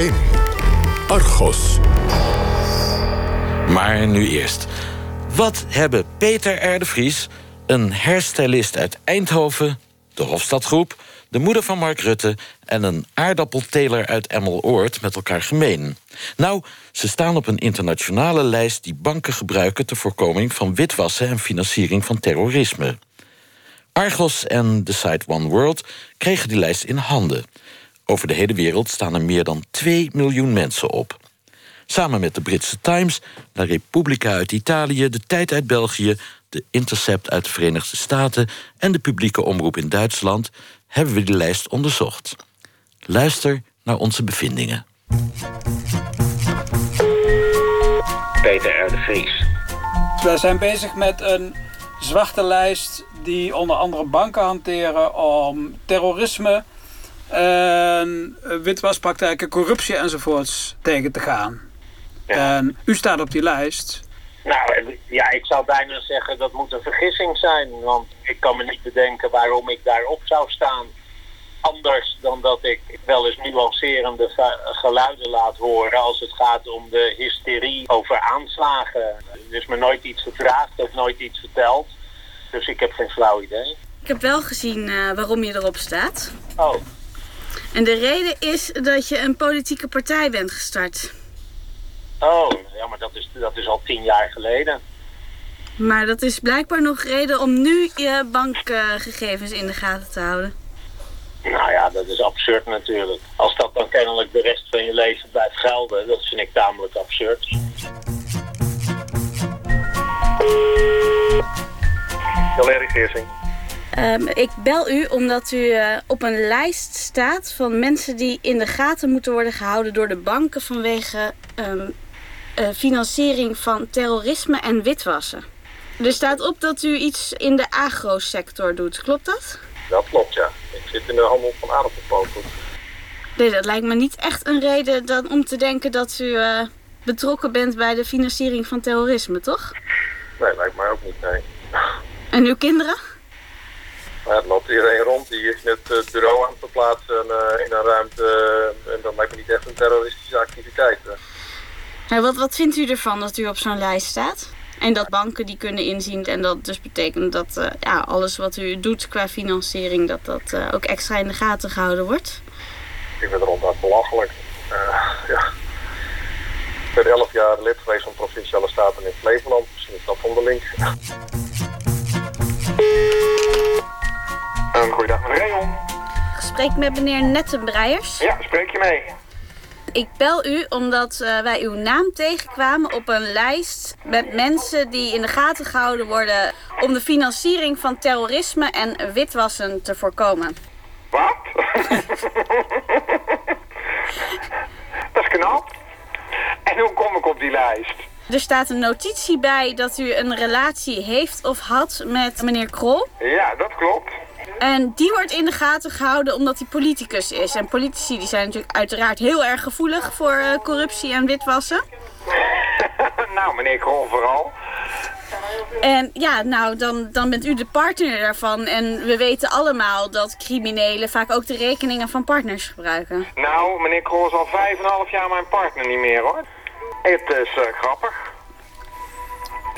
1. Argos. Maar nu eerst. Wat hebben Peter R. de Vries, een hairstylist uit Eindhoven... de Hofstadgroep, de moeder van Mark Rutte... en een aardappelteler uit Emmeloord met elkaar gemeen? Nou, ze staan op een internationale lijst... die banken gebruiken ter voorkoming van witwassen... en financiering van terrorisme. Argos en de site One World kregen die lijst in handen. Over de hele wereld staan er meer dan 2 miljoen mensen op. Samen met de Britse Times, La Repubblica uit Italië... de Tijd uit België, de Intercept uit de Verenigde Staten... en de publieke omroep in Duitsland hebben we die lijst onderzocht. Luister naar onze bevindingen. Peter R. de Vries. We zijn bezig met een zwarte lijst die onder andere banken hanteren om terrorisme, en witwaspraktijken, corruptie enzovoorts tegen te gaan. En u staat op die lijst. Nou, ja, ik zou bijna zeggen dat moet een vergissing zijn. Want ik kan me niet bedenken waarom ik daarop zou staan. Anders dan dat ik wel eens nuancerende geluiden laat horen als het gaat om de hysterie over aanslagen. Er is me nooit iets gevraagd of nooit iets verteld. Dus ik heb geen flauw idee. Ik heb wel gezien uh, waarom je erop staat. Oh. En de reden is dat je een politieke partij bent gestart. Oh, ja, maar dat is, dat is al tien jaar geleden. Maar dat is blijkbaar nog reden om nu je bankgegevens in de gaten te houden. Nou ja, dat is absurd natuurlijk. Als dat dan kennelijk de rest van je leven blijft gelden, dat vind ik tamelijk absurd. Valerie Geersing. Um, ik bel u omdat u uh, op een lijst staat van mensen die in de gaten moeten worden gehouden door de banken vanwege um, uh, financiering van terrorisme en witwassen. Er staat op dat u iets in de agrosector doet, klopt dat? Dat klopt, ja. Ik zit in de handel van aardappelpoten. Nee, dat lijkt me niet echt een reden dan om te denken dat u uh, betrokken bent bij de financiering van terrorisme, toch? Nee, lijkt mij ook niet, nee. En uw kinderen? Ja, er loopt iedereen rond, die is net het bureau aan het verplaatsen uh, in een ruimte. Uh, en dat lijkt me niet echt een terroristische activiteit. Wat, wat vindt u ervan dat u op zo'n lijst staat? En dat banken die kunnen inzien en dat dus betekent dat uh, ja, alles wat u doet qua financiering, dat dat uh, ook extra in de gaten gehouden wordt? Ik vind het ronduit belachelijk. Uh, ja. Ik ben elf jaar lid geweest van Provinciale Staten in Flevoland. Misschien is dat van Um, goeiedag, meneer Rayon. Gesprek met meneer Nettenbreiers. Ja, spreek je mee. Ik bel u omdat uh, wij uw naam tegenkwamen op een lijst met mensen die in de gaten gehouden worden om de financiering van terrorisme en witwassen te voorkomen. Wat? Dat is knap. En hoe kom ik op die lijst? Er staat een notitie bij dat u een relatie heeft of had met meneer Krol. Ja, dat klopt. En die wordt in de gaten gehouden omdat hij politicus is. En politici die zijn natuurlijk uiteraard heel erg gevoelig voor uh, corruptie en witwassen. nou, meneer Krol vooral. En ja, nou, dan, dan bent u de partner daarvan. En we weten allemaal dat criminelen vaak ook de rekeningen van partners gebruiken. Nou, meneer Krol is al vijf en een half jaar mijn partner niet meer, hoor. Het is uh, grappig.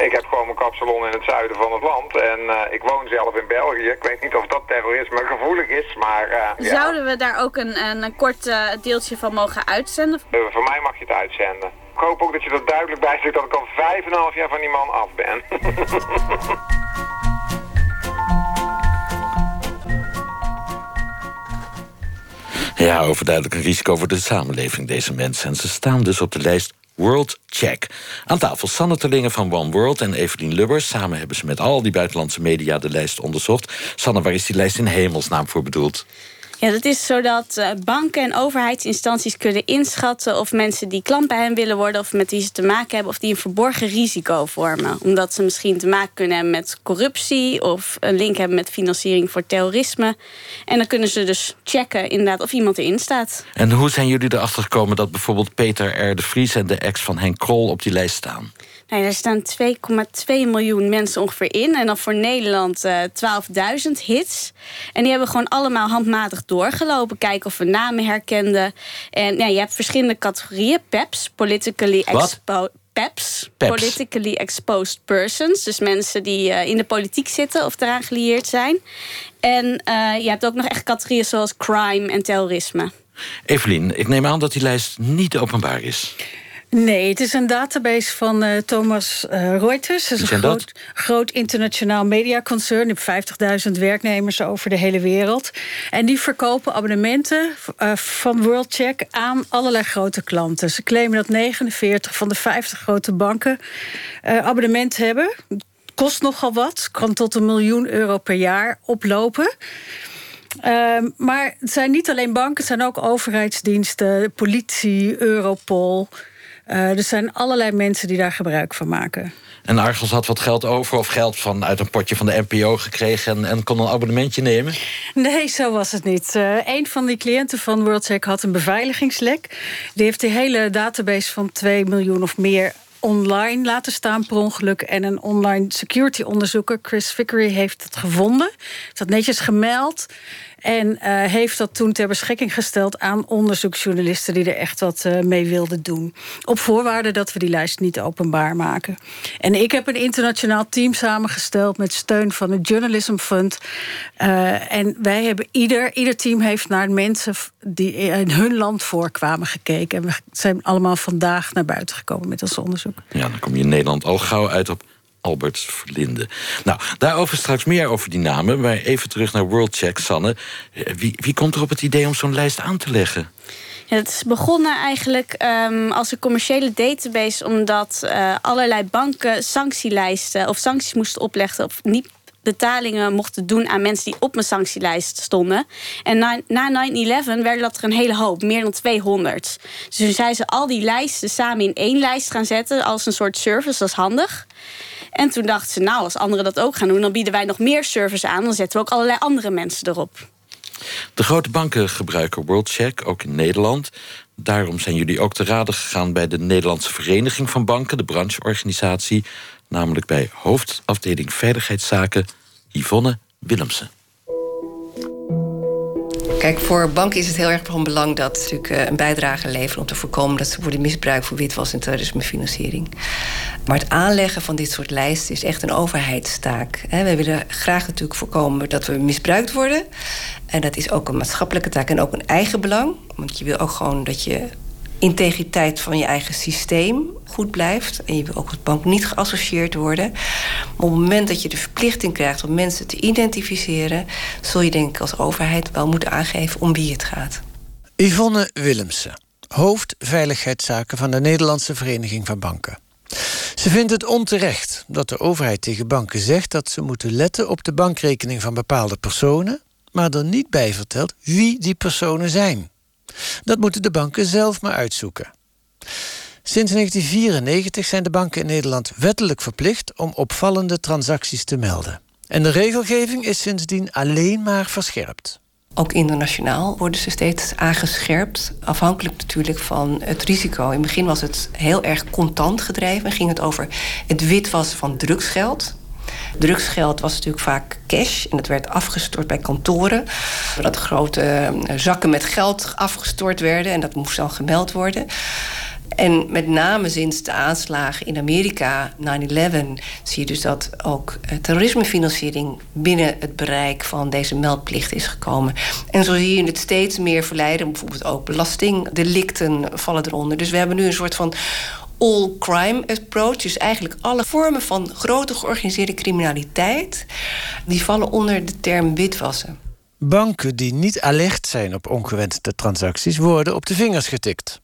Ik heb gewoon mijn kapsalon in het zuiden van het land. En uh, ik woon zelf in België. Ik weet niet of dat terrorisme gevoelig is, maar... Uh, Zouden we daar ook een, een, een kort uh, deeltje van mogen uitzenden? voor mij mag je het uitzenden. Ik hoop ook dat je er duidelijk bij dat ik al vijf en een half jaar van die man af ben. Ja, overduidelijk een risico voor de samenleving, deze mensen. En ze staan dus op de lijst World Check. Aan tafel Sanne Terlingen van One World en Evelien Lubbers. Samen hebben ze met al die buitenlandse media de lijst onderzocht. Sanne, waar is die lijst in hemelsnaam voor bedoeld? Ja, dat is zodat uh, banken en overheidsinstanties kunnen inschatten of mensen die klant bij hen willen worden of met wie ze te maken hebben, of die een verborgen risico vormen. Omdat ze misschien te maken kunnen hebben met corruptie of een link hebben met financiering voor terrorisme. En dan kunnen ze dus checken inderdaad of iemand erin staat. En hoe zijn jullie erachter gekomen dat bijvoorbeeld Peter R. de Vries en de ex van Henk Krol op die lijst staan? Nee, er staan 2,2 miljoen mensen ongeveer in. En dan voor Nederland uh, 12.000 hits. En die hebben gewoon allemaal handmatig doorgelopen. Kijken of we namen herkenden. En ja, je hebt verschillende categorieën. PEPs, Politically Exposed. PEPs, Politically Exposed Persons. Dus mensen die uh, in de politiek zitten of eraan gelieerd zijn. En uh, je hebt ook nog echt categorieën zoals crime en terrorisme. Evelien, ik neem aan dat die lijst niet openbaar is. Nee, het is een database van uh, Thomas uh, Reuters. Het is een groot, groot, internationaal mediaconcern. Die heeft 50.000 werknemers over de hele wereld. En die verkopen abonnementen uh, van WorldCheck aan allerlei grote klanten. Ze claimen dat 49 van de 50 grote banken abonnement hebben. Kost nogal wat, kan tot een miljoen euro per jaar oplopen. Uh, maar het zijn niet alleen banken, het zijn ook overheidsdiensten, politie, Europol. Uh, er zijn allerlei mensen die daar gebruik van maken. En Argos had wat geld over of geld van uit een potje van de NPO gekregen en, en kon een abonnementje nemen? Nee, zo was het niet. Uh, een van die cliënten van WorldSec had een beveiligingslek. Die heeft de hele database van 2 miljoen of meer online laten staan per ongeluk. En een online security onderzoeker, Chris Vickery, heeft het gevonden. Heeft dat netjes gemeld. En uh, heeft dat toen ter beschikking gesteld aan onderzoeksjournalisten die er echt wat uh, mee wilden doen. Op voorwaarde dat we die lijst niet openbaar maken. En ik heb een internationaal team samengesteld met steun van het Journalism Fund. Uh, en wij hebben ieder, ieder team heeft naar mensen die in hun land voorkwamen gekeken. En we zijn allemaal vandaag naar buiten gekomen met ons onderzoek. Ja, dan kom je in Nederland al gauw uit op Albert Verlinde. Nou, daarover straks meer over die namen. Maar even terug naar WorldCheck, Sanne. Eh, wie, wie komt er op het idee om zo'n lijst aan te leggen? Ja, het is begonnen eigenlijk um, als een commerciële database... omdat uh, allerlei banken sanctielijsten of sancties moesten opleggen... of niet betalingen mochten doen aan mensen die op mijn sanctielijst stonden. En na, na 9-11 werden dat er een hele hoop, meer dan 200. Dus toen zijn ze al die lijsten samen in één lijst gaan zetten als een soort service, dat is handig. En toen dachten ze, nou, als anderen dat ook gaan doen... dan bieden wij nog meer service aan. Dan zetten we ook allerlei andere mensen erop. De grote banken gebruiken WorldCheck, ook in Nederland. Daarom zijn jullie ook te raden gegaan bij de Nederlandse Vereniging van Banken... de brancheorganisatie, namelijk bij hoofdafdeling Veiligheidszaken... Yvonne Willemsen. Kijk, voor banken is het heel erg van belang dat ze natuurlijk eh, een bijdrage leveren om te voorkomen dat ze worden misbruikt voor witwas en terrorismefinanciering. Maar het aanleggen van dit soort lijsten is echt een overheidstaak. We willen graag natuurlijk voorkomen dat we misbruikt worden. En dat is ook een maatschappelijke taak en ook een eigen belang. Want je wil ook gewoon dat je integriteit van je eigen systeem goed blijft. En je wil ook als bank niet geassocieerd worden. Op het moment dat je de verplichting krijgt om mensen te identificeren, zul je denk ik als overheid wel moeten aangeven om wie het gaat. Yvonne Willemsen, hoofd veiligheidszaken van de Nederlandse Vereniging van Banken. Ze vindt het onterecht dat de overheid tegen banken zegt dat ze moeten letten op de bankrekening van bepaalde personen, maar er niet bij vertelt wie die personen zijn. Dat moeten de banken zelf maar uitzoeken. Sinds 1994 zijn de banken in Nederland wettelijk verplicht om opvallende transacties te melden. En de regelgeving is sindsdien alleen maar verscherpt. Ook internationaal worden ze steeds aangescherpt. Afhankelijk natuurlijk van het risico. In het begin was het heel erg contant gedreven. En ging het over het witwassen van drugsgeld. Drugsgeld was natuurlijk vaak cash en dat werd afgestort bij kantoren. Dat grote eh, zakken met geld afgestort werden en dat moest dan gemeld worden. En met name sinds de aanslagen in Amerika, 9-11, zie je dus dat ook eh, terrorismefinanciering binnen het bereik van deze meldplicht is gekomen. En zo zie je het steeds meer verleiden, bijvoorbeeld ook belastingdelicten vallen eronder. Dus we hebben nu een soort van all crime approach. Dus eigenlijk alle vormen van grote georganiseerde criminaliteit... die vallen onder de term witwassen. Banken die niet alert zijn op ongewenste transacties... worden op de vingers getikt.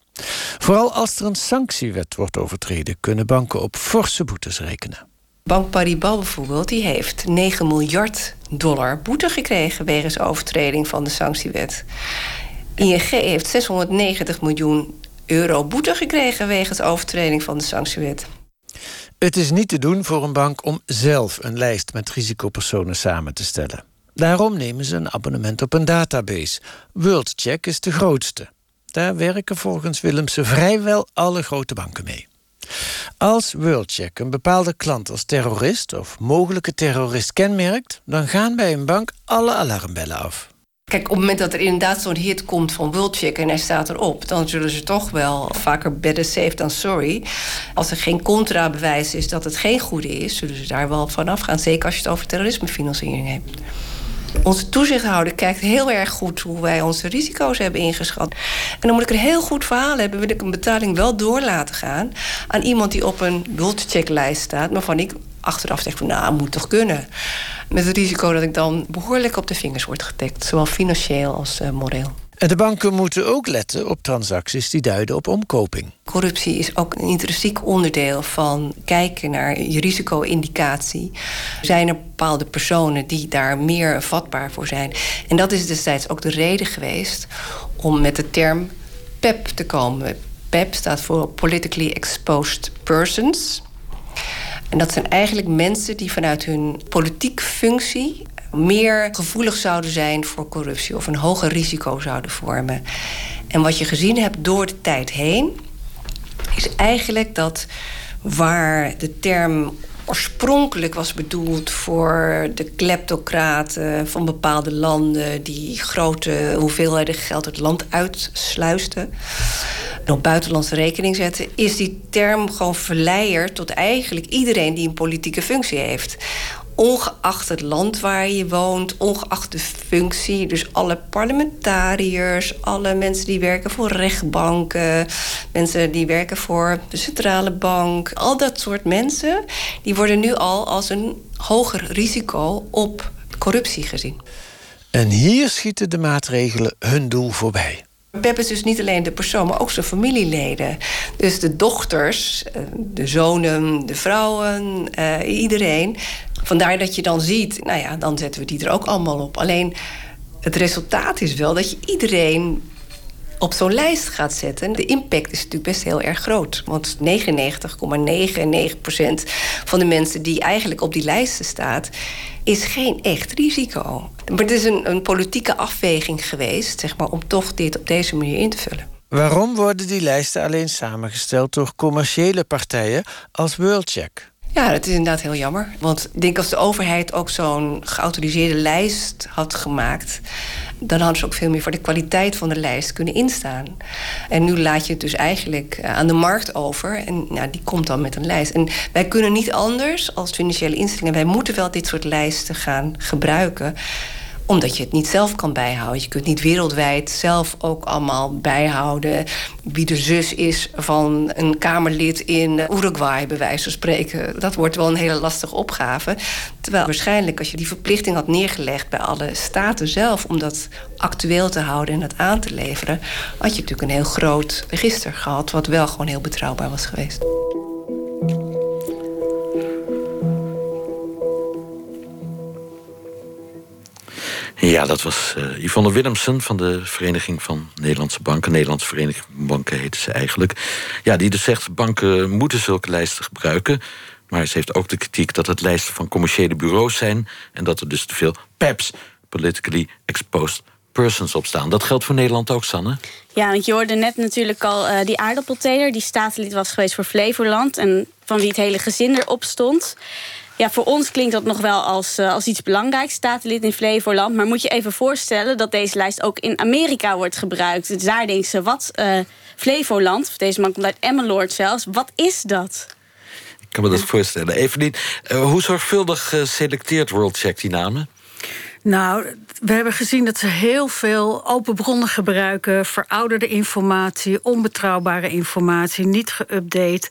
Vooral als er een sanctiewet wordt overtreden... kunnen banken op forse boetes rekenen. Bank Paribas bijvoorbeeld, die heeft 9 miljard dollar boete gekregen... wegens overtreding van de sanctiewet. ING heeft 690 miljoen euro boete gekregen wegens overtreding van de sanctiewet. Het is niet te doen voor een bank om zelf een lijst met risicopersonen samen te stellen. Daarom nemen ze een abonnement op een database. WorldCheck is de grootste. Daar werken volgens Willemsen vrijwel alle grote banken mee. Als WorldCheck een bepaalde klant als terrorist of mogelijke terrorist kenmerkt, dan gaan bij een bank alle alarmbellen af. Kijk, op het moment dat er inderdaad zo'n hit komt van WorldCheck en hij staat erop, dan zullen ze toch wel vaker better safe dan sorry. Als er geen contrabewijs is dat het geen goede is, zullen ze daar wel vanaf gaan. Zeker als je het over terrorismefinanciering hebt. Onze toezichthouder kijkt heel erg goed hoe wij onze risico's hebben ingeschat. En dan moet ik een heel goed verhaal hebben, wil ik een betaling wel door laten gaan aan iemand die op een WorldCheck-lijst staat, waarvan ik achteraf zeg van nou, moet toch kunnen. Met het risico dat ik dan behoorlijk op de vingers word getikt, zowel financieel als uh, moreel. En de banken moeten ook letten op transacties die duiden op omkoping. Corruptie is ook een intrinsiek onderdeel van kijken naar je risico-indicatie. Zijn er bepaalde personen die daar meer vatbaar voor zijn? En dat is destijds ook de reden geweest om met de term PEP te komen. PEP staat voor Politically Exposed Persons. En dat zijn eigenlijk mensen die vanuit hun politieke functie meer gevoelig zouden zijn voor corruptie of een hoger risico zouden vormen. En wat je gezien hebt door de tijd heen, is eigenlijk dat waar de term oorspronkelijk was bedoeld voor de kleptocraten van bepaalde landen die grote hoeveelheden geld het land uitsluisten en op buitenlandse rekening zetten, is die term gewoon verleier tot eigenlijk iedereen die een politieke functie heeft ongeacht het land waar je woont, ongeacht de functie. Dus alle parlementariërs, alle mensen die werken voor rechtbanken, mensen die werken voor de centrale bank. Al dat soort mensen, die worden nu al als een hoger risico op corruptie gezien. En hier schieten de maatregelen hun doel voorbij. Pep is dus niet alleen de persoon, maar ook zijn familieleden. Dus de dochters, eh, de zonen, de vrouwen, uh, iedereen. Vandaar dat je dan ziet, nou ja, dan zetten we die er ook allemaal op. Alleen het resultaat is wel dat je iedereen op zo'n lijst gaat zetten. De impact is natuurlijk best heel erg groot. Want 99,99% van de mensen die eigenlijk op die lijsten staat, is geen echt risico. Maar het is een, een politieke afweging geweest, zeg maar, om toch dit op deze manier in te vullen. Waarom worden die lijsten alleen samengesteld door commerciële partijen als WorldCheck? Ja, dat is inderdaad heel jammer. Want ik denk als de overheid ook zo'n geautoriseerde lijst had gemaakt... dan hadden ze ook veel meer voor de kwaliteit van de lijst kunnen instaan. En nu laat je het dus eigenlijk eh, aan de markt over. En ja, die komt dan met een lijst. En wij kunnen niet anders als financiële instellingen... wij moeten wel dit soort lijsten gaan gebruiken omdat je het niet zelf kan bijhouden. Je kunt niet wereldwijd zelf ook allemaal bijhouden... wie de zus is van een Kamerlid in Uruguay, bij wijze van spreken. Dat wordt wel een hele lastige opgave. Terwijl waarschijnlijk als je die verplichting had neergelegd... bij alle staten zelf om dat actueel te houden en dat aan te leveren... had je natuurlijk een heel groot register gehad... wat wel gewoon heel betrouwbaar was geweest. Ja, dat was uh, Yvonne Willemsen van de Vereniging van Nederlandse Banken. Nederlandse Vereniging van Banken heette ze eigenlijk. Ja, die dus zegt, banken moeten zulke lijsten gebruiken. Maar ze heeft ook de kritiek dat het lijsten van commerciële bureaus zijn... en dat er dus te veel PEPs, politically exposed persons, op staan. Dat geldt voor Nederland ook, Sanne? Ja, want je hoorde net natuurlijk al uh, die aardappelteler... die statenlid was geweest voor Flevoland... en van wie het hele gezin erop stond... Ja, voor ons klinkt dat nog wel als, uh, als iets belangrijks, statenlid in Flevoland. Maar moet je even voorstellen dat deze lijst ook in Amerika wordt gebruikt. Dus daar denken ze, wat uh, Flevoland, deze man komt uit Emmeloord zelfs, wat is dat? Ik kan me dat voorstellen. Evelien, uh, hoe zorgvuldig selecteert WorldCheck die namen? Nou, we hebben gezien dat ze heel veel open bronnen gebruiken, verouderde informatie, onbetrouwbare informatie, niet geüpdate.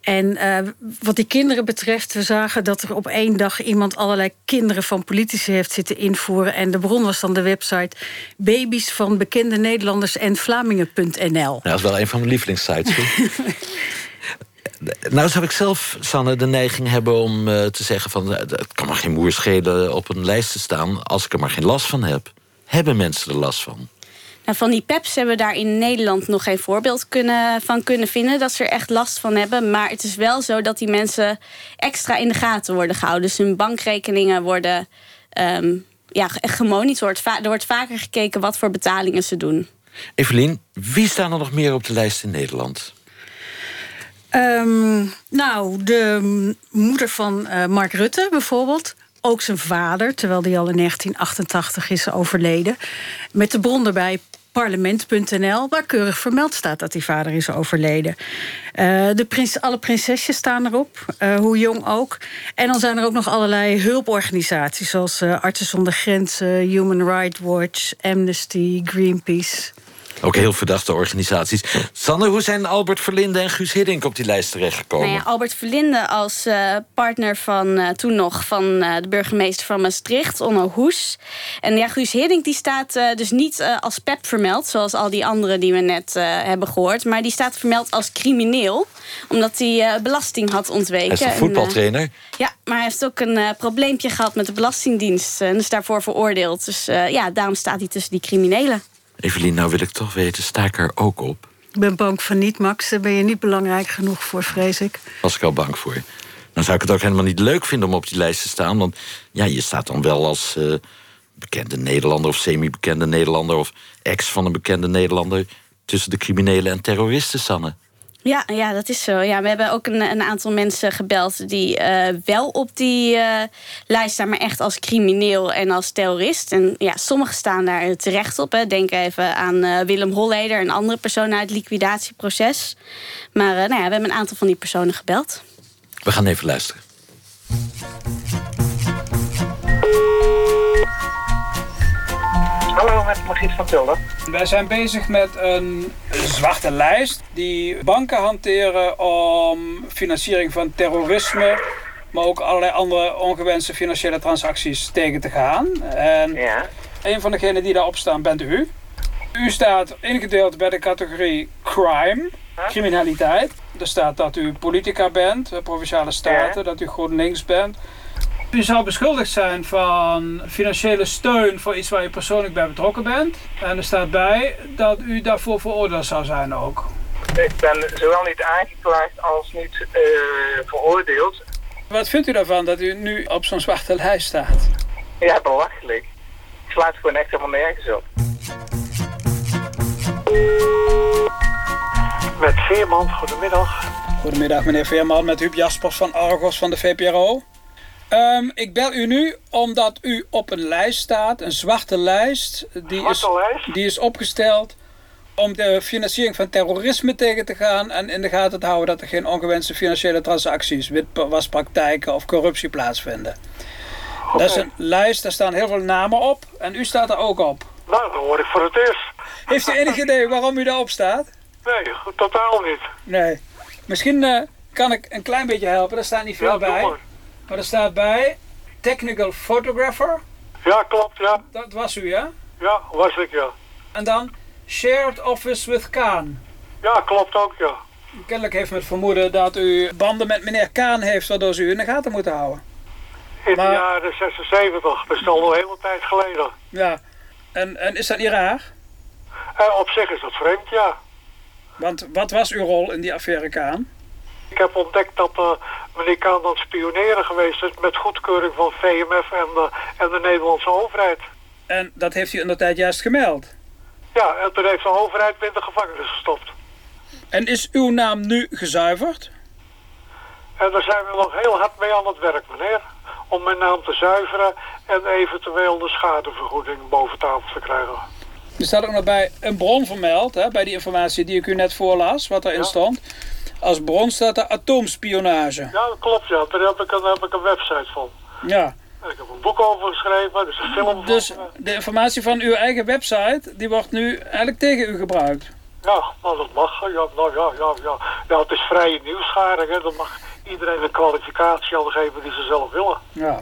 En uh, wat die kinderen betreft, we zagen dat er op één dag iemand allerlei kinderen van politici heeft zitten invoeren. En de bron was dan de website baby's van bekende Nederlanders en Vlamingen.nl. Ja, dat is wel een van mijn lievelingssites. Nou zou ik zelf, Sanne, de neiging hebben om uh, te zeggen... van uh, het kan maar geen moer schelen op een lijst te staan... als ik er maar geen last van heb. Hebben mensen er last van? Nou, van die PEPs hebben we daar in Nederland nog geen voorbeeld kunnen, van kunnen vinden... dat ze er echt last van hebben. Maar het is wel zo dat die mensen extra in de gaten worden gehouden. Dus hun bankrekeningen worden um, ja, gemonitord. Er wordt vaker gekeken wat voor betalingen ze doen. Evelien, wie staan er nog meer op de lijst in Nederland? Ehm, nou, de moeder van uh, Mark Rutte bijvoorbeeld. Ook zijn vader, terwijl die al in 1988 is overleden. Met de bron erbij parlement.nl, waar keurig vermeld staat dat die vader is overleden. Uh, de prins, alle prinsesjes staan erop, uh, hoe jong ook. En dan zijn er ook nog allerlei hulporganisaties, zoals uh, Artsen zonder Grenzen, Human Rights Watch, Amnesty, Greenpeace. Ook heel verdachte organisaties. Sanne, hoe zijn Albert Verlinde en Guus Hiddink op die lijst terechtgekomen? Nou ja, Albert Verlinde als uh, partner van uh, toen nog van uh, de burgemeester van Maastricht, Onno Hoes. En ja, Guus Hiddink die staat dus niet als PEP vermeld, zoals al die anderen die we net hebben gehoord. Maar die staat vermeld als crimineel, omdat hij belasting had ontweken. Hij is een voetbaltrainer. ja, maar hij heeft ook een probleempje gehad met de Belastingdienst. En is daarvoor veroordeeld. Dus ja, daarom staat hij tussen die criminelen. Evelien, nou wil ik toch weten, sta ik er ook op? Ik ben bang van niet, Max. Daar ben je niet belangrijk genoeg voor, vrees ik. Was ik al bang voor. Dan zou ik het ook helemaal niet leuk vinden om op die lijst te staan. Want ja, je staat dan wel als uh, bekende Nederlander of semi-bekende Nederlander... of ex van een bekende Nederlander tussen de criminelen en terroristen, Sanne. Ja, ja, dat is zo. Ja, we hebben ook een, een aantal mensen gebeld die uh, wel op die uh, lijst staan, maar echt als crimineel en als terrorist. En ja, sommigen staan daar terecht op. Hè. Denk even aan uh, Willem Holleder, een andere persoon uit het liquidatieproces. Maar nou ja, we hebben een aantal van die personen gebeld. We gaan even luisteren. Met Margriet van Tilden. Wij zijn bezig met een zwarte lijst die banken hanteren om financiering van terrorisme, maar ook allerlei andere ongewenste financiële transacties tegen te gaan. En ja. een van degenen die daarop staan bent u. U staat ingedeeld bij de categorie crime, criminaliteit. Er staat dat u politica bent, provinciale staten, ja. dat u GroenLinks bent. U zou beschuldigd zijn van financiële steun voor iets waar je persoonlijk bij betrokken bent. En er staat bij dat u daarvoor veroordeeld zou zijn ook. Ik ben zowel niet aangeklaagd als niet uh, veroordeeld. Wat vindt u daarvan dat u nu op zo'n zwarte lijst staat? Ja, belachelijk. Ik slaat gewoon echt helemaal nergens op. Met Veerman, goedemiddag. Goedemiddag meneer Veerman, met Huub Jaspers van Argos van de VPRO. Um, ik bel u nu omdat u op een lijst staat, een zwarte lijst. Die, is, lijst? die is opgesteld om de financiering van terrorisme tegen te gaan en in de gaten te houden dat er geen ongewenste financiële transacties, witwaspraktijken of corruptie plaatsvinden. Okay. Dat is een lijst, daar staan heel veel namen op en u staat er ook op. Nou, dat hoor ik voor het eerst. Heeft u enig idee waarom u daarop staat? Nee, totaal niet. Nee. Misschien uh, kan ik een klein beetje helpen, daar staat niet veel ja, bij. Maar. Er staat bij technical photographer. Ja, klopt, ja. Dat was u, ja? Ja, was ik, ja. En dan shared office with Kaan. Ja, klopt ook, ja. Kennelijk heeft men het vermoeden dat u banden met meneer Kaan heeft, waardoor ze u in de gaten moeten houden. In Maar- de jaren 76, dat is al een hele tijd geleden. Ja. En, en is dat niet raar? En op zich is dat vreemd, ja. Want wat was uw rol in die affaire Kaan? Ik heb ontdekt dat uh, meneer Kaan aan het spioneren geweest is met goedkeuring van VMF en de, en de Nederlandse overheid. En dat heeft u in de tijd juist gemeld. Ja, en toen heeft de overheid me in de gevangenis gestopt. En is uw naam nu gezuiverd? En daar zijn we nog heel hard mee aan het werk, meneer. Om mijn naam te zuiveren en eventueel de schadevergoeding boven tafel te krijgen. Er staat ook nog bij een bron vermeld, hè, bij die informatie die ik u net voorlas, wat erin Ja. stond. Als bron staat er atoomspionage. Ja, dat klopt, ja. Daar heb ik een, heb ik een website van. Ja. En ik heb een boek over geschreven, er is een film Dus van. eh, de informatie van uw eigen website, die wordt nu eigenlijk tegen u gebruikt. Ja, nou dat mag. Ja, nou ja, ja, ja. Ja, het is vrije nieuwsgaring, hè. Dan mag iedereen een kwalificatie aan geven die ze zelf willen. Ja.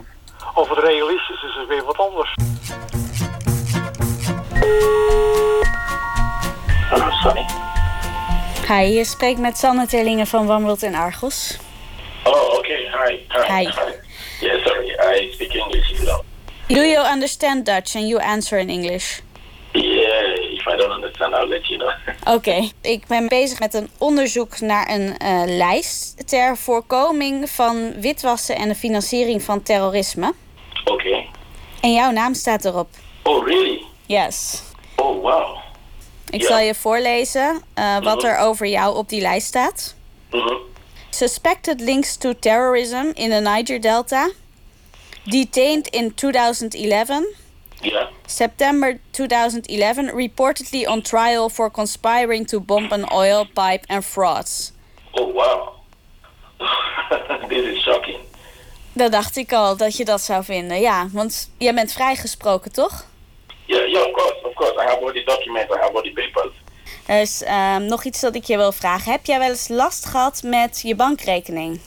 Of het realistisch is, is weer wat anders. Hallo, Sonny. Hi, je spreekt met Sanne Terlingen van Wanworld en Argos. Oh, okay. Hi. Hi. Hi. Yeah, sorry. I speak English don't. Do you understand Dutch and you answer in English? Yeah, if I don't understand, I'll let you know. Oké, ik ben bezig met een onderzoek naar een eh, lijst ter voorkoming van witwassen en de financiering van terrorisme. okay. En jouw naam staat erop. Oh, really? Yes. Oh, wow. Ik Ja. zal je voorlezen eh, wat Mhm. er over jou op die lijst staat. Mm-hmm. Suspected links to terrorism in the Niger Delta. Detained in 2011. Yeah. September 2011, reportedly on trial for conspiring to bomb an oil pipe and frauds. Oh, wow. this is shocking. Dat dacht ik al, dat je dat zou vinden. Ja, want jij bent vrijgesproken, toch? Yeah, yeah, of course, course. I have all the documents, I have all the papers. Er is ehm, nog iets dat ik je wil vragen. Heb jij wel eens last gehad met je bankrekening?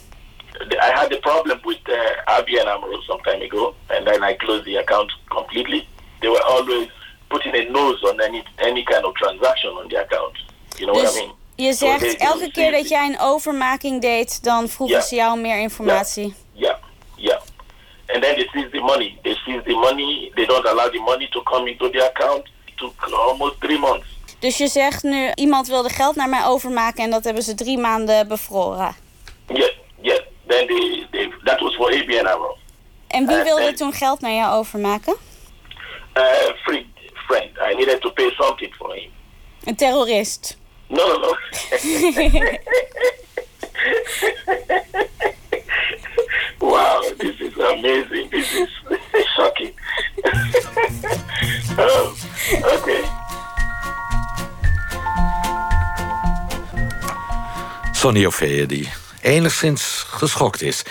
I had a problem with uh, ABN AMRO some time ago, and then I closed the account completely. They were always putting a nose on any any kind of transaction on the account. You know what I Dus mean? je So zegt they- elke keer dat jij een overmaking deed, dan vroegen Ja. ze jou meer informatie. Yeah, yeah. And then they seize the money. They seize the money. They don't allow the money to come into the account. Took almost three months. Dus je zegt nu, iemand wilde geld naar mij overmaken en dat hebben ze drie maanden bevroren. Yeah, yeah. Then they, they that was for ABN AMRO. En wie Eh, wilde en- toen geld naar jou overmaken? Uh, friend, friend. I needed to pay something for him. Een terrorist. No, no, no. wow, this is amazing. This is shocking. Oh, okay. Sonny Ovea die enigszins geschokt is.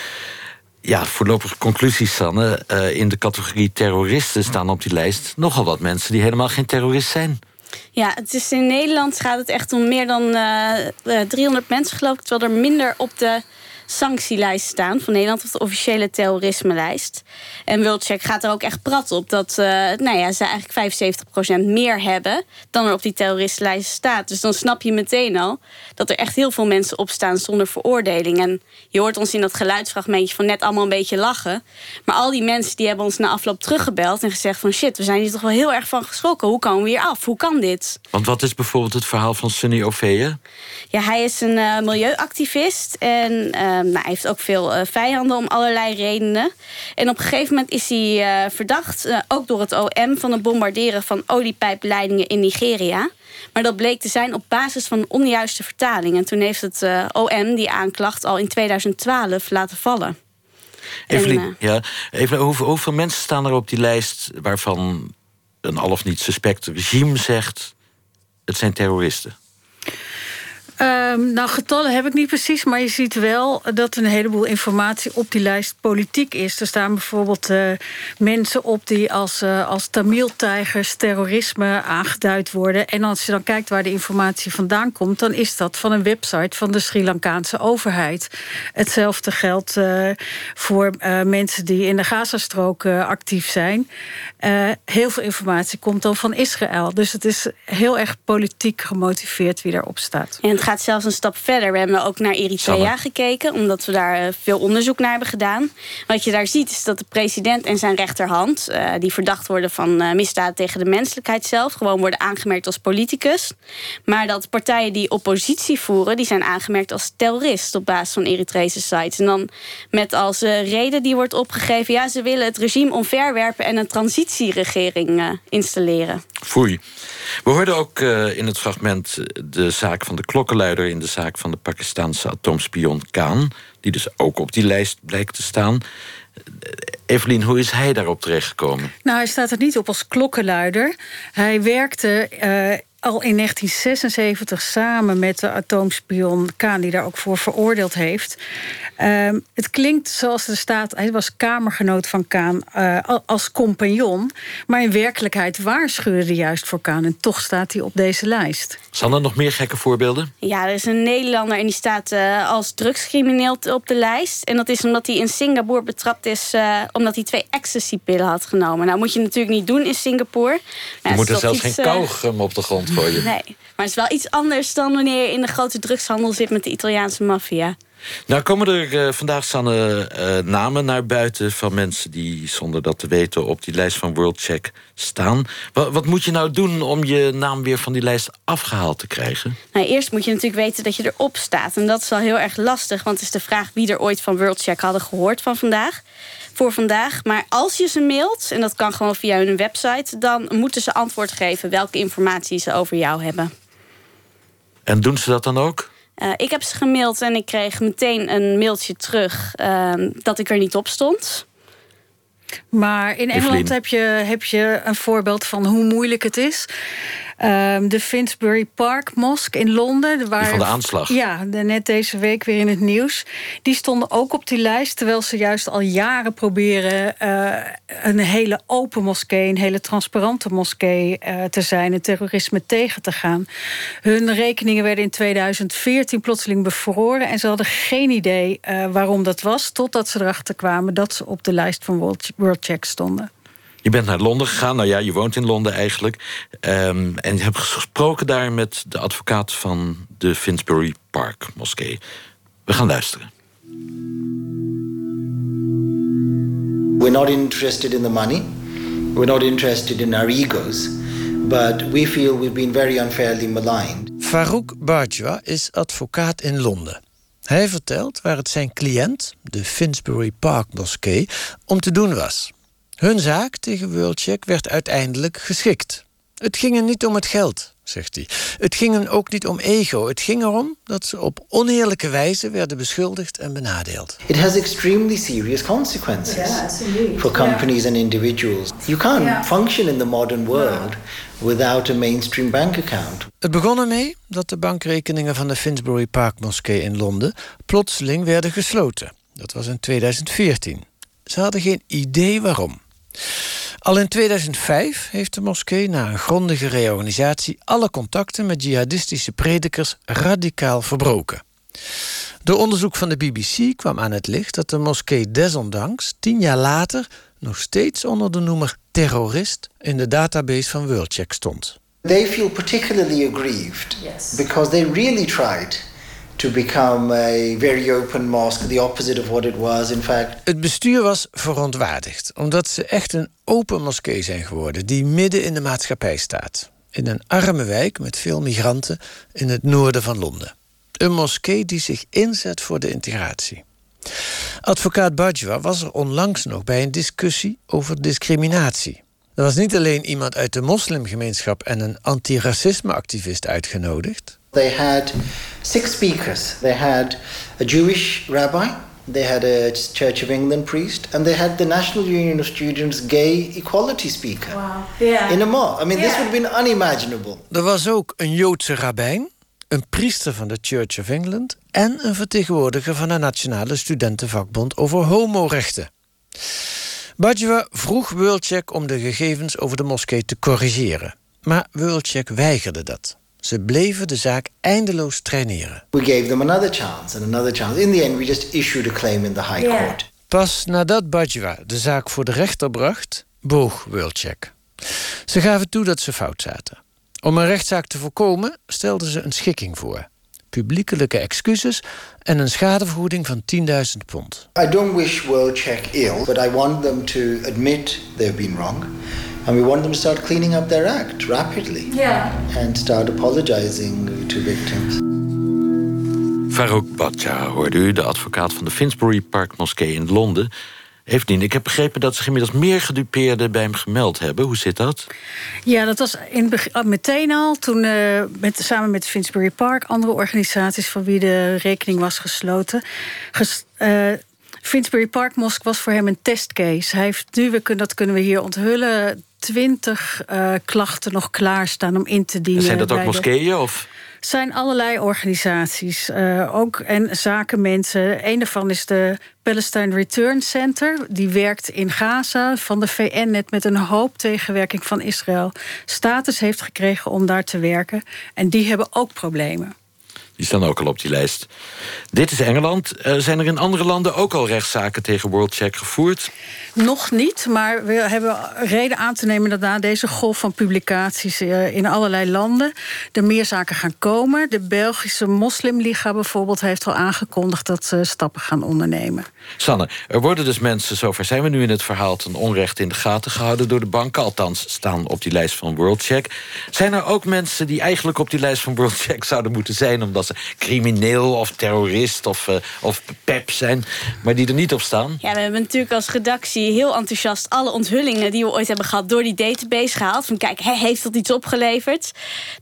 Ja, voorlopige conclusies, Sanne. Eh, in de categorie terroristen staan op die lijst nogal wat mensen die helemaal geen terrorist zijn. Ja, het is in Nederland gaat het echt om meer dan eh, eh, 300 mensen, geloof ik. Terwijl er minder op de sanctielijst staan van Nederland, of de officiële terrorisme-lijst. En Worldcheck gaat er ook echt prat op dat eh, nou ja, ze eigenlijk 75% meer hebben dan er op die terroristenlijst staat. Dus dan snap je meteen al dat er echt heel veel mensen op staan zonder veroordeling. En je hoort ons in dat geluidsfragmentje van net allemaal een beetje lachen. Maar al die mensen die hebben ons na afloop teruggebeld en gezegd van shit, we zijn hier toch wel heel erg van geschrokken. Hoe komen we hier af? Hoe kan dit? Want wat is bijvoorbeeld het verhaal van Sonny Ovea? Ja, hij is een eh, milieuactivist en eh, nou, hij heeft ook veel eh, vijanden om allerlei redenen. En op een gegeven moment is hij eh, verdacht, eh, ook door het OM, van het bombarderen van oliepijpleidingen in Nigeria. Maar dat bleek te zijn op basis van een onjuiste vertaling. En toen heeft het OM die aanklacht al in 2012 laten vallen. Evelien, En, ja, even, hoeveel, hoeveel mensen staan er op die lijst waarvan een al of niet suspect regime zegt... het zijn terroristen? Ehm, nou, getallen heb ik niet precies, maar je ziet wel dat een heleboel informatie op die lijst politiek is. Er staan bijvoorbeeld eh, mensen op die als, eh, als Tamil-tijgers terrorisme aangeduid worden. En als je dan kijkt waar de informatie vandaan komt, dan is dat van een website van de Sri Lankaanse overheid. Hetzelfde geldt eh, voor mensen die in de Gazastrook actief zijn. Heel veel informatie komt dan van Israël. Dus het is heel erg politiek gemotiveerd wie daarop staat. En het gaat zelfs een stap verder. We hebben ook naar Eritrea Sanne. gekeken, omdat we daar eh, veel onderzoek naar hebben gedaan. Wat je daar ziet is dat de president en zijn rechterhand, eh, die verdacht worden van eh, misdaad tegen de menselijkheid zelf, gewoon worden aangemerkt als politicus. Maar dat partijen die oppositie voeren, die zijn aangemerkt als terrorist op basis van Eritrese sites. En dan met als reden die wordt opgegeven, ja, ze willen het regime omverwerpen en een transitieregering installeren. Foei. We hoorden ook in het fragment de zaak van de klokkenluider... in de zaak van de Pakistanse atoomspion Khan... die dus ook op die lijst blijkt te staan. Eh, Evelien, hoe is hij daarop terechtgekomen? Nou, hij staat er niet op als klokkenluider. Hij werkte eh, al in 1976 samen met de atoomspion Kaan... die daar ook voor veroordeeld heeft. Ehm, het klinkt zoals er staat... hij was kamergenoot van Kaan eh, al- als compagnon... maar in werkelijkheid waarschuwde hij juist voor Kaan... en toch staat hij op deze lijst. Zijn er nog meer gekke voorbeelden? Ja, er is een Nederlander en die staat eh, als drugscrimineel op de lijst. En dat is omdat hij in Singapore betrapt is... eh, omdat hij twee ecstasy-pillen had genomen. Nou, moet je natuurlijk niet doen in Singapore. Je Nou, moet het er zelfs geen kauwgum op de grond Nee, maar het is wel iets anders dan wanneer je in de grote drugshandel zit... met de Italiaanse maffia. Nou komen er eh, vandaag Sanne, eh, namen naar buiten... van mensen die zonder dat te weten op die lijst van WorldCheck staan. Wat, wat moet je nou doen om je naam weer van die lijst afgehaald te krijgen? Nou, eerst moet je natuurlijk weten dat je erop staat. En dat is wel heel erg lastig, want het is de vraag... wie er ooit van WorldCheck hadden gehoord van vandaag voor vandaag. Maar als je ze mailt, en dat kan gewoon via hun website... dan moeten ze antwoord geven welke informatie ze over jou hebben. En doen ze dat dan ook? Uh, ik heb ze gemaild en ik kreeg meteen een mailtje terug uh, dat ik er niet op stond. Maar in Engeland heb je, heb je een voorbeeld van hoe moeilijk het is. Um, de Finsbury Park Mosque in Londen. Waar, die van de aanslag. Ja, net deze week weer in het nieuws. Die stonden ook op die lijst, terwijl ze juist al jaren proberen... Uh, een hele open moskee, een hele transparante moskee uh, te zijn... en terrorisme tegen te gaan. Hun rekeningen werden in 2014 plotseling bevroren... en ze hadden geen idee uh, waarom dat was... totdat ze erachter kwamen dat ze op de lijst van World, World Check stonden. Je bent naar Londen gegaan. Nou ja, je woont in Londen eigenlijk. Um, en je hebt gesproken daar met de advocaat van de Finsbury Park moskee. We gaan luisteren. We're not interested in the money. We're not interested in our egos. But we feel we've been very unfairly maligned. Farouk Bajwa is advocaat in Londen. Hij vertelt waar het zijn cliënt, de Finsbury Park moskee, om te doen was. Hun zaak tegen WorldCheck werd uiteindelijk geschikt. Het ging er niet om het geld, zegt hij. Het ging er ook niet om ego. Het ging erom dat ze op oneerlijke wijze werden beschuldigd en benadeeld. It has extremely serious consequences yeah, for companies yeah. and individuals. You can't yeah. function in the modern world without a mainstream bank account. Het begon ermee dat de bankrekeningen van de Finsbury Park moskee in Londen plotseling werden gesloten. Dat was in 2014. Ze hadden geen idee waarom. Al in 2005 heeft de moskee na een grondige reorganisatie alle contacten met jihadistische predikers radicaal verbroken. Door onderzoek van de BBC kwam aan het licht dat de moskee desondanks tien jaar later nog steeds onder de noemer terrorist in de database van WorldCheck stond. They feel particularly aggrieved yes. because they really tried to become a very open mosque, the opposite of what it was in fact. Het bestuur was verontwaardigd omdat ze echt een open moskee zijn geworden die midden in de maatschappij staat. In een arme wijk met veel migranten in het noorden van Londen. Een moskee die zich inzet voor de integratie. Advocaat Bajwa was er onlangs nog bij een discussie over discriminatie. Er was niet alleen iemand uit de moslimgemeenschap en een antiracisme-activist uitgenodigd. They had six speakers. They had a Jewish rabbi, they had a Church of England priest, and they had the National Union of Students gay equality speaker. Wow. Yeah. In a mosque. I mean, yeah. this would have been unimaginable. Er was ook een Joodse rabbijn, een priester van de Church of England en een vertegenwoordiger van de Nationale Studentenvakbond over homorechten. Bajwa vroeg WorldCheck om de gegevens over de moskee te corrigeren. Maar WorldCheck weigerde dat. Ze bleven de zaak eindeloos traineren. We gave them another chance and another chance. In the end we just issued a claim in the High yeah. Court. Pas nadat Bajwa de zaak voor de rechter bracht, boog WorldCheck. Ze gaven toe dat ze fout zaten. Om een rechtszaak te voorkomen stelden ze een schikking voor. Publiekelijke excuses en een schadevergoeding van 10.000 pond. I don't wish WorldCheck ill, but I want them to admit they've been wrong. And we want them to start cleaning up their act rapidly. Yeah. And start apologizing to victims. Farouk Batja hoorde u, de advocaat van de Finsbury Park Moskee in Londen. Evelien, ik heb begrepen dat zich inmiddels meer gedupeerden bij hem gemeld hebben. Hoe zit dat? Ja, dat was in, meteen al toen uh, met, samen met Finsbury Park... andere organisaties van wie de rekening was gesloten... Ges, uh, Finsbury Park Mosque was voor hem een testcase. Hij heeft nu, we kunnen, dat kunnen we hier onthullen twintig uh, klachten nog klaarstaan om in te dienen. Zijn dat ook moskeeën? Of? Zijn allerlei organisaties. Uh, ook en zakenmensen. Een daarvan is de Palestine Return Center. Die werkt in Gaza van de VN net met een hoop tegenwerking van Israël. Status heeft gekregen om daar te werken. En die hebben ook problemen. Die staan ook al op die lijst. Dit is Engeland. Uh, zijn er in andere landen ook al rechtszaken tegen WorldCheck gevoerd? Nog niet, maar we hebben reden aan te nemen... dat na deze golf van publicaties uh, in allerlei landen... er meer zaken gaan komen. De Belgische Moslimliga bijvoorbeeld heeft al aangekondigd... dat ze stappen gaan ondernemen. Sanne, er worden dus mensen, zover zijn we nu in het verhaal... ten onrecht in de gaten gehouden door de banken. Althans, staan op die lijst van WorldCheck. Zijn er ook mensen die eigenlijk op die lijst van WorldCheck zouden moeten zijn... omdat crimineel of terrorist of, uh, of pep zijn, maar die er niet op staan? Ja, we hebben natuurlijk als redactie heel enthousiast alle onthullingen die we ooit hebben gehad door die database gehaald. Van kijk, heeft dat iets opgeleverd?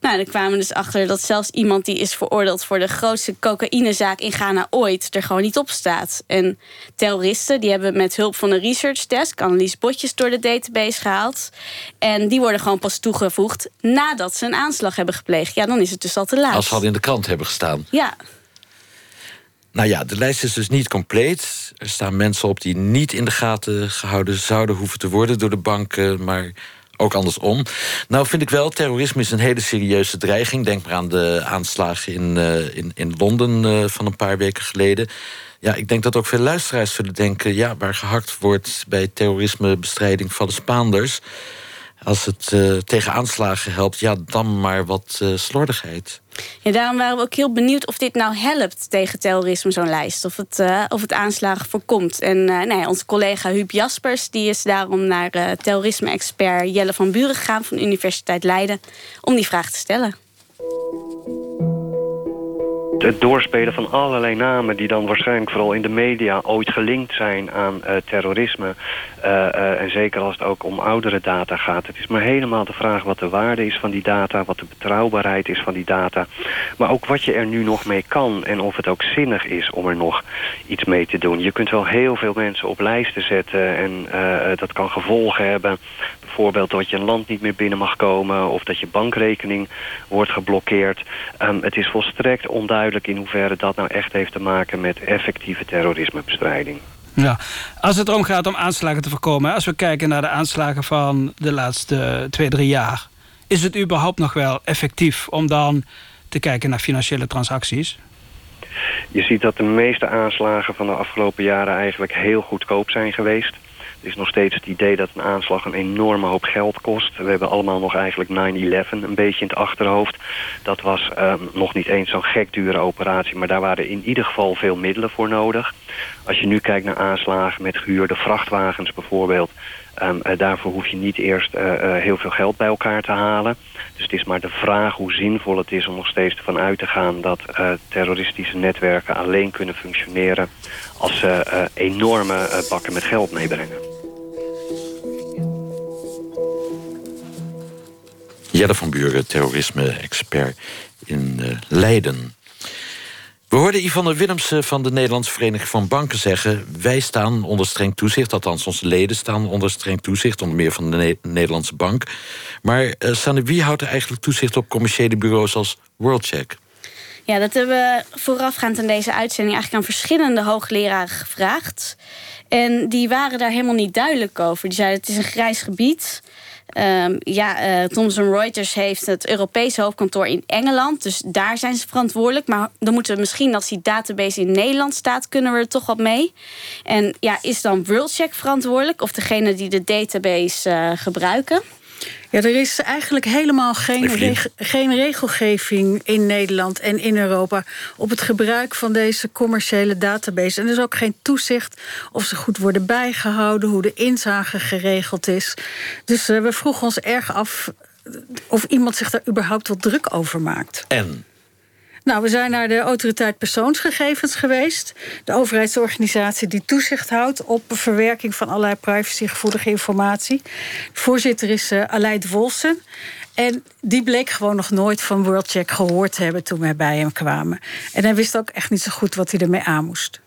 Nou, dan kwamen we dus achter dat zelfs iemand die is veroordeeld voor de grootste cocaïnezaak in Ghana ooit er gewoon niet op staat. En terroristen die hebben met hulp van een research desk Annelies Botjes door de database gehaald. En die worden gewoon pas toegevoegd nadat ze een aanslag hebben gepleegd. Ja, dan is het dus al te laat. Als ze al in de krant hebben gestaan. Ja. Nou ja, de lijst is dus niet compleet. Er staan mensen op die niet in de gaten gehouden zouden hoeven te worden door de banken, maar ook andersom. Nou vind ik wel, terrorisme is een hele serieuze dreiging. Denk maar aan de aanslagen in, uh, in, in Londen uh, van een paar weken geleden. Ja, ik denk dat ook veel luisteraars zullen denken... ja, waar gehakt wordt bij terrorismebestrijding van de Spaanders... als het uh, tegen aanslagen helpt, ja, dan maar wat uh, slordigheid. Ja, daarom waren we ook heel benieuwd of dit nou helpt tegen terrorisme, zo'n lijst. Of het, uh, of het aanslagen voorkomt. En uh, nou onze collega Huub Jaspers die is daarom naar terrorisme-expert Jelle van Buren gegaan van de Universiteit Leiden om die vraag te stellen het doorspelen van allerlei namen... die dan waarschijnlijk vooral in de media ooit gelinkt zijn aan uh, terrorisme. Uh, uh, en zeker als het ook om oudere data gaat. Het is maar helemaal de vraag wat de waarde is van die data... wat de betrouwbaarheid is van die data. Maar ook wat je er nu nog mee kan... en of het ook zinnig is om er nog iets mee te doen. Je kunt wel heel veel mensen op lijsten zetten... en dat kan gevolgen hebben bijvoorbeeld dat je een land niet meer binnen mag komen... of dat je bankrekening wordt geblokkeerd. Um, het is volstrekt onduidelijk in hoeverre dat nou echt heeft te maken... met effectieve terrorismebestrijding. Ja, als het erom gaat om aanslagen te voorkomen... als we kijken naar de aanslagen van de laatste twee, drie jaar... is het überhaupt nog wel effectief om dan te kijken naar financiële transacties? Je ziet dat de meeste aanslagen van de afgelopen jaren eigenlijk heel goedkoop zijn geweest. Er is nog steeds het idee dat een aanslag een enorme hoop geld kost. We hebben allemaal nog eigenlijk 9-11 een beetje in het achterhoofd. Dat was um, nog niet eens zo'n gek dure operatie... maar daar waren in ieder geval veel middelen voor nodig. Als je nu kijkt naar aanslagen met gehuurde vrachtwagens bijvoorbeeld... Um, uh, daarvoor hoef je niet eerst uh, uh, heel veel geld bij elkaar te halen. Dus het is maar de vraag hoe zinvol het is om nog steeds ervan uit te gaan... dat terroristische netwerken alleen kunnen functioneren... als ze enorme bakken met geld meebrengen. Jelle van Buren, terrorisme-expert in Leiden. We hoorden Yvonne Willemsen van de Nederlandse Vereniging van Banken zeggen... wij staan onder streng toezicht, althans onze leden staan onder streng toezicht... onder meer van de ne Nederlandse Bank. Maar uh, Sanne, wie houdt er eigenlijk toezicht op commerciële bureaus als WorldCheck? Ja, dat hebben we voorafgaand aan deze uitzending... eigenlijk aan verschillende hoogleraren gevraagd. En die waren daar helemaal niet duidelijk over. Die zeiden het is een grijs gebied... Um, ja, uh, Thomson Reuters heeft het Europese hoofdkantoor in Engeland. Dus daar zijn ze verantwoordelijk. Maar dan moeten we misschien, als die database in Nederland staat... kunnen we er toch wat mee. En ja, is dan WorldCheck verantwoordelijk? Of degene die de database uh, gebruiken? Ja, er is eigenlijk helemaal geen, reg geen regelgeving in Nederland en in Europa op het gebruik van deze commerciële database. En er is ook geen toezicht of ze goed worden bijgehouden, hoe de inzage geregeld is. Dus uh, we vroegen ons erg af of iemand zich daar überhaupt wel druk over maakt. En? Nou, we zijn naar de autoriteit persoonsgegevens geweest. De overheidsorganisatie die toezicht houdt op verwerking van allerlei privacygevoelige informatie. De voorzitter is uh, Aleid Wolsen. En die bleek gewoon nog nooit van WorldCheck gehoord te hebben toen wij bij hem kwamen. En hij wist ook echt niet zo goed wat hij ermee aan moest.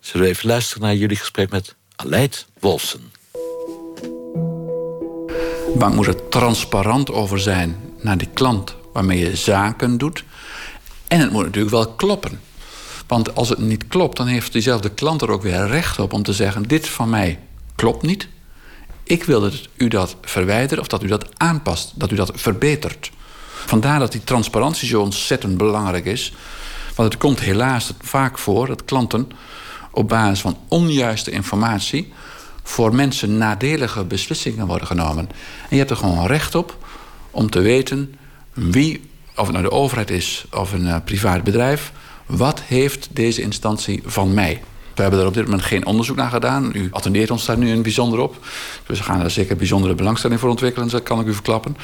Zullen we even luisteren naar jullie gesprek met Aleid Wolsen? De bank moet er transparant over zijn naar die klant waarmee je zaken doet. En het moet natuurlijk wel kloppen. Want als het niet klopt, dan heeft diezelfde klant er ook weer recht op om te zeggen: Dit van mij klopt niet. Ik wil dat u dat verwijdert of dat u dat aanpast, dat u dat verbetert. Vandaar dat die transparantie zo ontzettend belangrijk is. Want het komt helaas vaak voor dat klanten op basis van onjuiste informatie voor mensen nadelige beslissingen worden genomen. En je hebt er gewoon recht op om te weten wie of het nou de overheid is of een uh, privaat bedrijf, wat heeft deze instantie van mij? We hebben er op dit moment geen onderzoek naar gedaan. U attendeert ons daar nu een bijzonder op. Dus we gaan daar zeker bijzondere belangstelling voor ontwikkelen, dat kan ik u verklappen.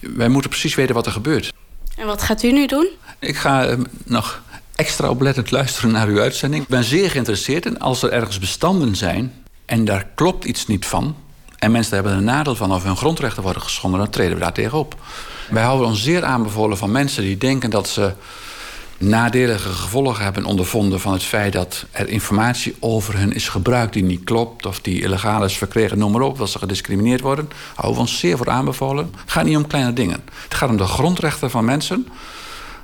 Wij moeten precies weten wat er gebeurt. En wat gaat u nu doen? Ik ga uh, nog extra oplettend luisteren naar uw uitzending. Ik ben zeer geïnteresseerd in als er ergens bestanden zijn en daar klopt iets niet van. En mensen hebben er een nadeel van of hun grondrechten worden geschonden, dan treden we daar tegenop. Wij houden ons zeer aanbevolen van mensen die denken dat ze nadelige gevolgen hebben ondervonden van het feit dat er informatie over hen is gebruikt die niet klopt of die illegaal is verkregen, noem maar op, dat ze gediscrimineerd worden. Houden we ons zeer voor aanbevolen. Het gaat niet om kleine dingen. Het gaat om de grondrechten van mensen,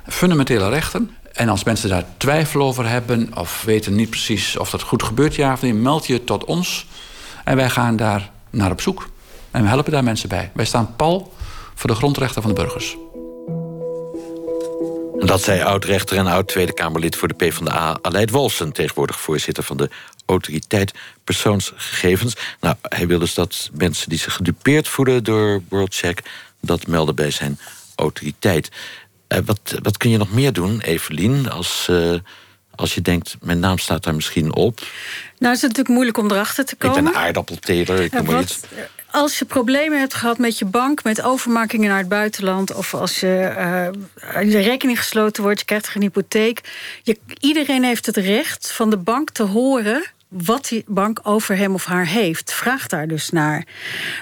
fundamentele rechten. En als mensen daar twijfel over hebben of weten niet precies of dat goed gebeurt, ja of nee, meld je tot ons en wij gaan daar naar op zoek. En we helpen daar mensen bij. Wij staan pal voor de grondrechten van de burgers. En dat zei oud-rechter en oud-Tweede Kamerlid voor de PvdA... Aleid Wolfsen, tegenwoordig voorzitter van de Autoriteit Persoonsgegevens. Nou, hij wil dus dat mensen die zich gedupeerd voelen door WorldCheck... dat melden bij zijn autoriteit. Uh, wat, wat kun je nog meer doen, Evelien, als... Uh, als je denkt, mijn naam staat daar misschien op. Nou, het is natuurlijk moeilijk om erachter te komen. Ik ben een aardappelteler, ik noem maar iets als je problemen hebt gehad met je bank, met overmakingen naar het buitenland, of als je uh, je rekening gesloten wordt, je krijgt een hypotheek. Je, iedereen heeft het recht van de bank te horen wat die bank over hem of haar heeft. Vraag daar dus naar.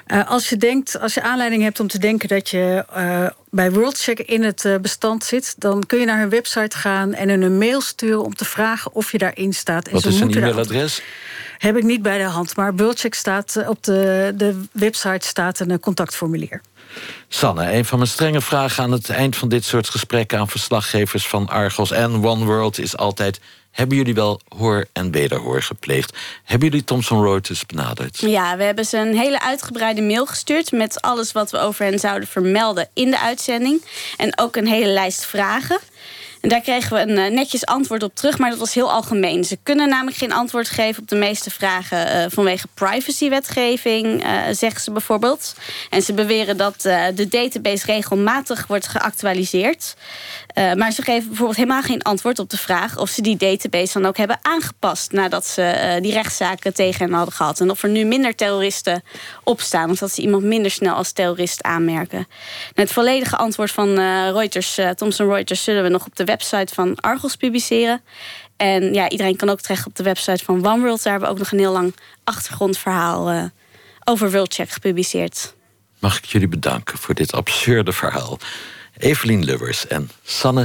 Uh, als je denkt, als je aanleiding hebt om te denken dat je uh, bij WorldCheck in het uh, bestand zit, dan kun je naar hun website gaan en hun een mail sturen om te vragen of je daarin staat. En wat is een e-mailadres? Heb ik niet bij de hand, maar WorldCheck staat op de, de website staat een contactformulier. Sanne, een van mijn strenge vragen aan het eind van dit soort gesprekken aan verslaggevers van Argos en One World is altijd: hebben jullie wel hoor en wederhoor gepleegd? Hebben jullie Thomson Reuters benaderd? Ja, we hebben ze een hele uitgebreide mail gestuurd met alles wat we over hen zouden vermelden in de uitzending en ook een hele lijst vragen. En daar kregen we een uh, netjes antwoord op terug, maar dat was heel algemeen. Ze kunnen namelijk geen antwoord geven op de meeste vragen uh, vanwege privacywetgeving, uh, zeggen ze bijvoorbeeld. En ze beweren dat de database regelmatig wordt geactualiseerd. Maar ze geven bijvoorbeeld helemaal geen antwoord op de vraag of ze die database dan ook hebben aangepast nadat ze die rechtszaken tegen hen hadden gehad. En of er nu minder terroristen opstaan, of dat ze iemand minder snel als terrorist aanmerken. het volledige antwoord van Reuters, Thomson Reuters, zullen we nog op de website van Argos publiceren. En ja, iedereen kan ook terecht op de website van OneWorld. Daar hebben we ook nog een heel lang achtergrondverhaal over WorldCheck gepubliceerd. Mag ik jullie bedanken voor dit absurde verhaal. Evelien Lubbers en Sanne